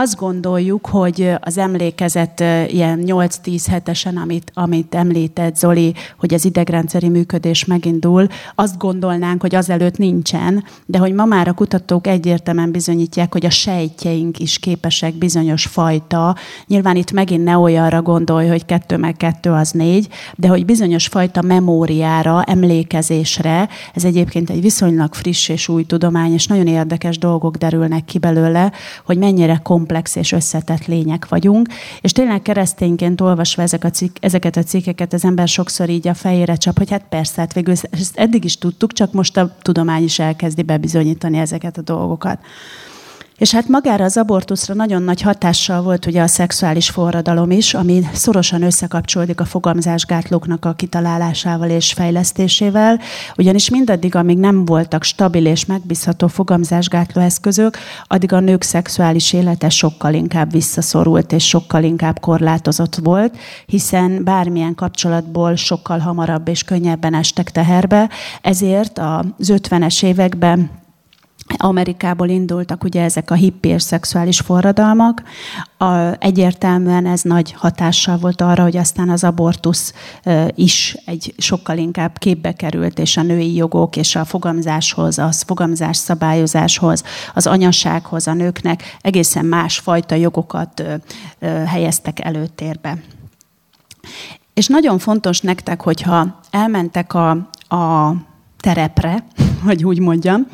azt gondoljuk, hogy az emlékezet ilyen 8-10 hetesen, amit, amit említett Zoli, hogy az idegrendszeri működés megindul, azt gondolnánk, hogy azelőtt nincsen, de hogy ma már a kutatók egyértelműen bizonyítják, hogy a sejtjeink is képesek bizonyos fajta, nyilván itt megint ne olyanra gondolj, hogy kettő meg kettő az négy, de hogy bizonyos fajta memóriára, emlékezésre, ez egyébként egy viszonylag friss és új tudomány, és nagyon érdekes dolgok derülnek ki belőle, hogy mennyire kom komplex és összetett lények vagyunk, és tényleg keresztényként olvasva ezek a cikk, ezeket a cikkeket az ember sokszor így a fejére csap, hogy hát persze, hát végül ezt eddig is tudtuk, csak most a tudomány is elkezdi bebizonyítani ezeket a dolgokat. És hát magára az abortuszra nagyon nagy hatással volt ugye a szexuális forradalom is, ami szorosan összekapcsolódik a fogamzásgátlóknak a kitalálásával és fejlesztésével, ugyanis mindaddig, amíg nem voltak stabil és megbízható fogamzásgátló eszközök, addig a nők szexuális élete sokkal inkább visszaszorult és sokkal inkább korlátozott volt, hiszen bármilyen kapcsolatból sokkal hamarabb és könnyebben estek teherbe, ezért az 50-es években Amerikából indultak ugye ezek a hippi és szexuális forradalmak. A, egyértelműen ez nagy hatással volt arra, hogy aztán az abortusz is egy sokkal inkább képbe került, és a női jogok és a fogamzáshoz, a fogamzás szabályozáshoz, az anyasághoz a nőknek egészen más fajta jogokat helyeztek előtérbe. És nagyon fontos nektek, hogyha elmentek a, a terepre, hogy úgy mondjam,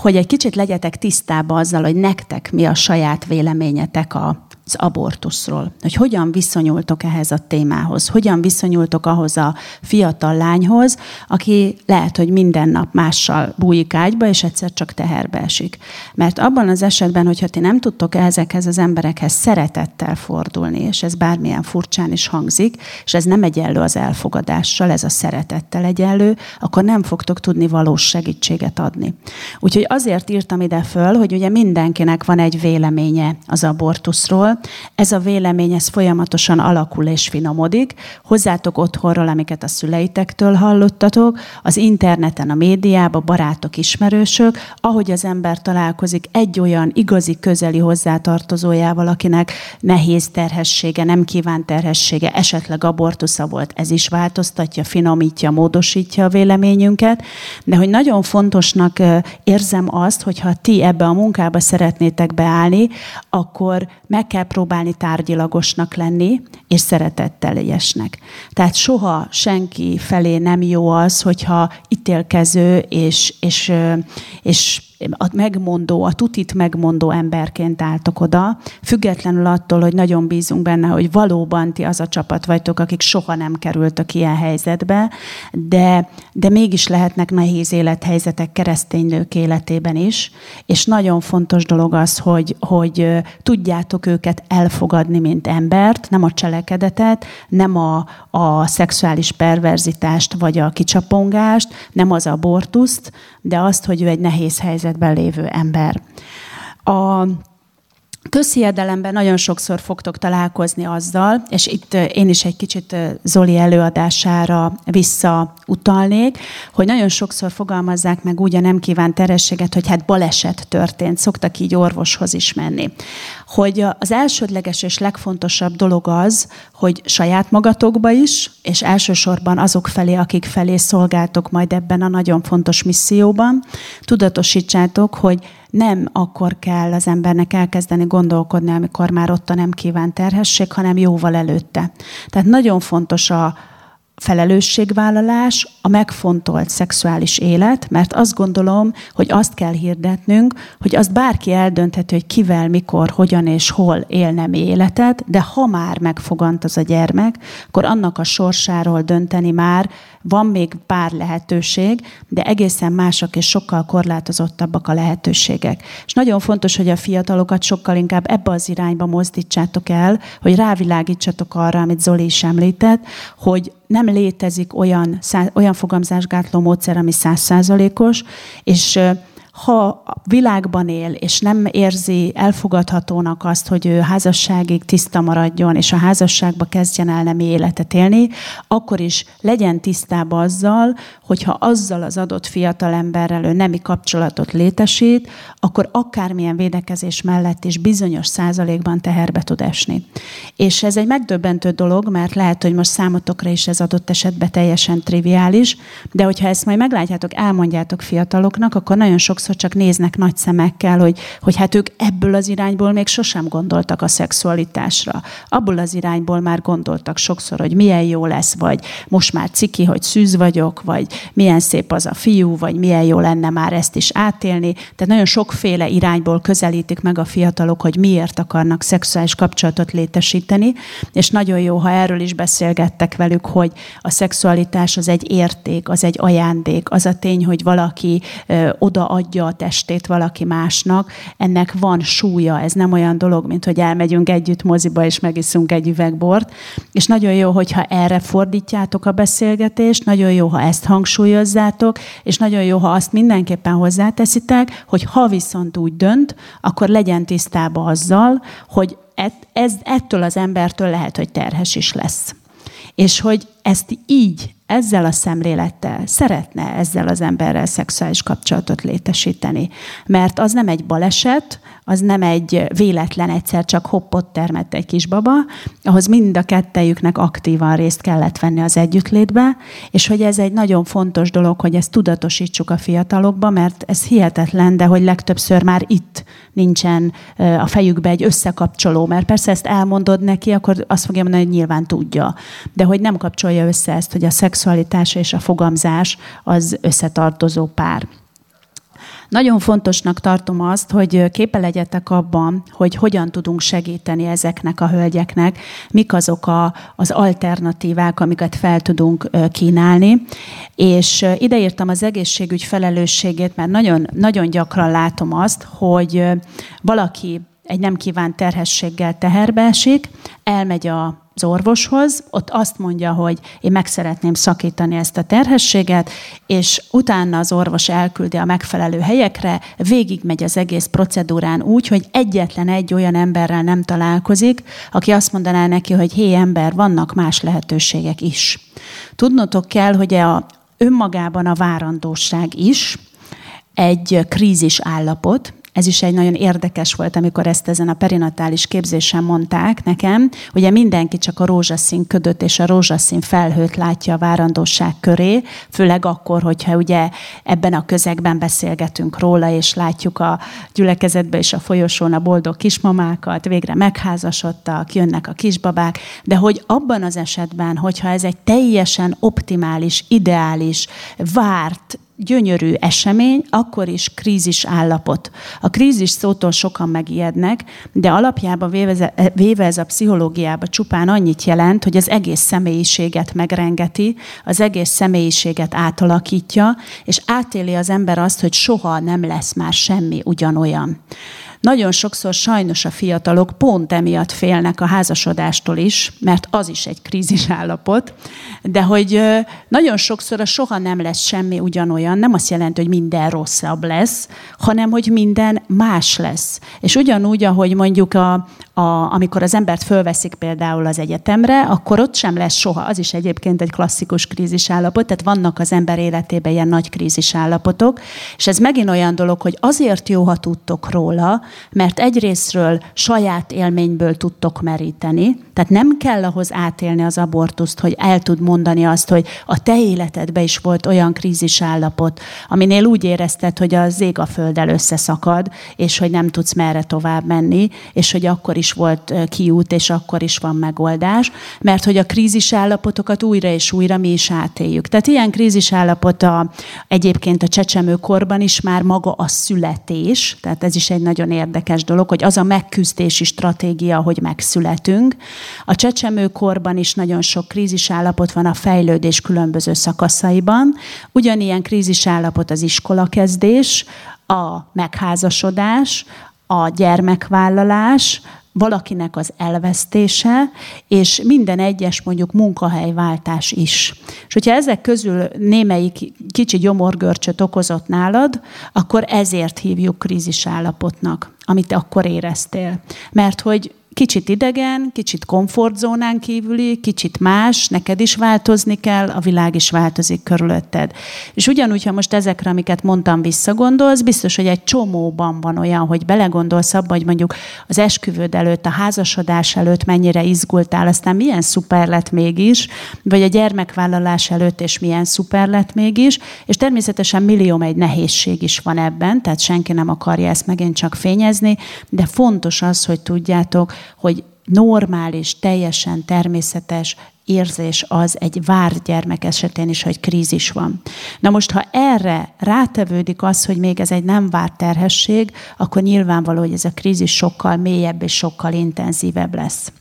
hogy egy kicsit legyetek tisztában azzal, hogy nektek mi a saját véleményetek a az abortuszról, hogy hogyan viszonyultok ehhez a témához, hogyan viszonyultok ahhoz a fiatal lányhoz, aki lehet, hogy minden nap mással bújik ágyba, és egyszer csak teherbe esik. Mert abban az esetben, hogyha ti nem tudtok ezekhez az emberekhez szeretettel fordulni, és ez bármilyen furcsán is hangzik, és ez nem egyenlő az elfogadással, ez a szeretettel egyenlő, akkor nem fogtok tudni valós segítséget adni. Úgyhogy azért írtam ide föl, hogy ugye mindenkinek van egy véleménye az abortuszról, ez a vélemény, ez folyamatosan alakul és finomodik. Hozzátok otthonról, amiket a szüleitektől hallottatok, az interneten, a médiában, barátok, ismerősök, ahogy az ember találkozik egy olyan igazi, közeli hozzátartozójával, akinek nehéz terhessége, nem kívánt terhessége, esetleg abortusza volt, ez is változtatja, finomítja, módosítja a véleményünket, de hogy nagyon fontosnak érzem azt, hogyha ti ebbe a munkába szeretnétek beállni, akkor meg kell próbálni tárgyilagosnak lenni, és szeretetteljesnek. Tehát soha senki felé nem jó az, hogyha ítélkező és, és, és a megmondó, a tutit megmondó emberként álltok oda, függetlenül attól, hogy nagyon bízunk benne, hogy valóban ti az a csapat vagytok, akik soha nem kerültök ilyen helyzetbe, de, de mégis lehetnek nehéz élethelyzetek keresztény nők életében is, és nagyon fontos dolog az, hogy, hogy tudjátok őket elfogadni, mint embert, nem a cselekedetet, nem a, a szexuális perverzitást, vagy a kicsapongást, nem az abortuszt, de azt, hogy ő egy nehéz helyzetben lévő ember. A Közhiedelemben nagyon sokszor fogtok találkozni azzal, és itt én is egy kicsit Zoli előadására visszautalnék, hogy nagyon sokszor fogalmazzák meg úgy a nem kívánt terhességet, hogy hát baleset történt, szoktak így orvoshoz is menni. Hogy az elsődleges és legfontosabb dolog az, hogy saját magatokba is, és elsősorban azok felé, akik felé szolgáltok majd ebben a nagyon fontos misszióban, tudatosítsátok, hogy nem akkor kell az embernek elkezdeni gondolkodni, amikor már ott a nem kívánt terhesség, hanem jóval előtte. Tehát nagyon fontos a, felelősségvállalás, a megfontolt szexuális élet, mert azt gondolom, hogy azt kell hirdetnünk, hogy azt bárki eldöntheti, hogy kivel, mikor, hogyan és hol élne mi életet, de ha már megfogant az a gyermek, akkor annak a sorsáról dönteni már van még pár lehetőség, de egészen mások és sokkal korlátozottabbak a lehetőségek. És nagyon fontos, hogy a fiatalokat sokkal inkább ebbe az irányba mozdítsátok el, hogy rávilágítsatok arra, amit Zoli is említett, hogy nem létezik olyan, olyan fogamzásgátló módszer, ami százszázalékos, és ha világban él, és nem érzi elfogadhatónak azt, hogy ő házasságig tiszta maradjon, és a házasságba kezdjen el nem életet élni, akkor is legyen tisztában azzal, hogyha azzal az adott fiatalemberrel ő nemi kapcsolatot létesít, akkor akármilyen védekezés mellett is bizonyos százalékban teherbe tud esni. És ez egy megdöbbentő dolog, mert lehet, hogy most számotokra is ez adott esetben teljesen triviális, de hogyha ezt majd meglátjátok, elmondjátok fiataloknak, akkor nagyon sokszor csak néznek nagy szemekkel, hogy, hogy hát ők ebből az irányból még sosem gondoltak a szexualitásra. Abból az irányból már gondoltak sokszor, hogy milyen jó lesz, vagy most már ciki, hogy szűz vagyok, vagy milyen szép az a fiú, vagy milyen jó lenne már ezt is átélni. Tehát nagyon sokféle irányból közelítik meg a fiatalok, hogy miért akarnak szexuális kapcsolatot létesíteni, és nagyon jó, ha erről is beszélgettek velük, hogy a szexualitás az egy érték, az egy ajándék, az a tény, hogy valaki ö, odaadja a testét valaki másnak, ennek van súlya, ez nem olyan dolog, mint hogy elmegyünk együtt moziba és megiszunk egy üvegbort, és nagyon jó, hogyha erre fordítjátok a beszélgetést, nagyon jó, ha ezt hangsúlyozzátok, és nagyon jó, ha azt mindenképpen hozzáteszitek, hogy ha viszont úgy dönt, akkor legyen tisztában azzal, hogy ez, ettől az embertől lehet, hogy terhes is lesz. És hogy ezt így, ezzel a szemlélettel szeretne ezzel az emberrel szexuális kapcsolatot létesíteni. Mert az nem egy baleset, az nem egy véletlen egyszer csak hoppot termett egy kisbaba, ahhoz mind a kettejüknek aktívan részt kellett venni az együttlétbe, és hogy ez egy nagyon fontos dolog, hogy ezt tudatosítsuk a fiatalokba, mert ez hihetetlen, de hogy legtöbbször már itt nincsen a fejükbe egy összekapcsoló, mert persze ezt elmondod neki, akkor azt fogja mondani, hogy nyilván tudja. De hogy nem kapcsolja össze ezt, hogy a szexualitás és a fogamzás az összetartozó pár. Nagyon fontosnak tartom azt, hogy képe legyetek abban, hogy hogyan tudunk segíteni ezeknek a hölgyeknek, mik azok a, az alternatívák, amiket fel tudunk kínálni. És ideírtam az egészségügy felelősségét, mert nagyon, nagyon gyakran látom azt, hogy valaki egy nem kívánt terhességgel teherbe esik, elmegy a az orvoshoz, ott azt mondja, hogy én meg szeretném szakítani ezt a terhességet, és utána az orvos elküldi a megfelelő helyekre, végigmegy az egész procedúrán úgy, hogy egyetlen egy olyan emberrel nem találkozik, aki azt mondaná neki, hogy hé ember, vannak más lehetőségek is. Tudnotok kell, hogy a, önmagában a várandóság is egy krízis állapot, ez is egy nagyon érdekes volt, amikor ezt ezen a perinatális képzésen mondták nekem. Ugye mindenki csak a rózsaszín ködöt és a rózsaszín felhőt látja a várandóság köré, főleg akkor, hogyha ugye ebben a közegben beszélgetünk róla, és látjuk a gyülekezetbe és a folyosón a boldog kismamákat, végre megházasodtak, jönnek a kisbabák, de hogy abban az esetben, hogyha ez egy teljesen optimális, ideális, várt, gyönyörű esemény, akkor is krízis állapot. A krízis szótól sokan megijednek, de alapjában véve, véve ez a pszichológiában csupán annyit jelent, hogy az egész személyiséget megrengeti, az egész személyiséget átalakítja, és átéli az ember azt, hogy soha nem lesz már semmi ugyanolyan. Nagyon sokszor sajnos a fiatalok pont emiatt félnek a házasodástól is, mert az is egy krízis állapot, de hogy nagyon sokszor a soha nem lesz semmi ugyanolyan, nem azt jelenti, hogy minden rosszabb lesz, hanem hogy minden más lesz. És ugyanúgy, ahogy mondjuk a, a, amikor az embert fölveszik például az egyetemre, akkor ott sem lesz soha. Az is egyébként egy klasszikus krízis állapot, tehát vannak az ember életében ilyen nagy krízis állapotok, és ez megint olyan dolog, hogy azért jó, ha tudtok róla, mert egyrésztről saját élményből tudtok meríteni, tehát nem kell ahhoz átélni az abortuszt, hogy el tud mondani azt, hogy a te életedben is volt olyan krízis állapot, aminél úgy érezted, hogy az ég a földdel összeszakad, és hogy nem tudsz merre tovább menni, és hogy akkor is volt kiút, és akkor is van megoldás, mert hogy a krízis állapotokat újra és újra mi is átéljük. Tehát ilyen krízis a, egyébként a csecsemőkorban is már maga a születés, tehát ez is egy nagyon érdekes dolog, hogy az a megküzdési stratégia, hogy megszületünk. A csecsemőkorban is nagyon sok krízis állapot van a fejlődés különböző szakaszaiban. Ugyanilyen krízis állapot az iskolakezdés, a megházasodás, a gyermekvállalás, valakinek az elvesztése, és minden egyes mondjuk munkahelyváltás is. És hogyha ezek közül némelyik kicsi gyomorgörcsöt okozott nálad, akkor ezért hívjuk krízisállapotnak, amit akkor éreztél. Mert hogy kicsit idegen, kicsit komfortzónán kívüli, kicsit más, neked is változni kell, a világ is változik körülötted. És ugyanúgy, ha most ezekre, amiket mondtam, visszagondolsz, biztos, hogy egy csomóban van olyan, hogy belegondolsz abba, hogy mondjuk az esküvőd előtt, a házasodás előtt mennyire izgultál, aztán milyen szuper lett mégis, vagy a gyermekvállalás előtt, és milyen szuper lett mégis, és természetesen millió egy nehézség is van ebben, tehát senki nem akarja ezt megint csak fényezni, de fontos az, hogy tudjátok, hogy normális, teljesen természetes érzés az egy várt gyermek esetén is, hogy krízis van. Na most, ha erre rátevődik az, hogy még ez egy nem várt terhesség, akkor nyilvánvaló, hogy ez a krízis sokkal mélyebb és sokkal intenzívebb lesz.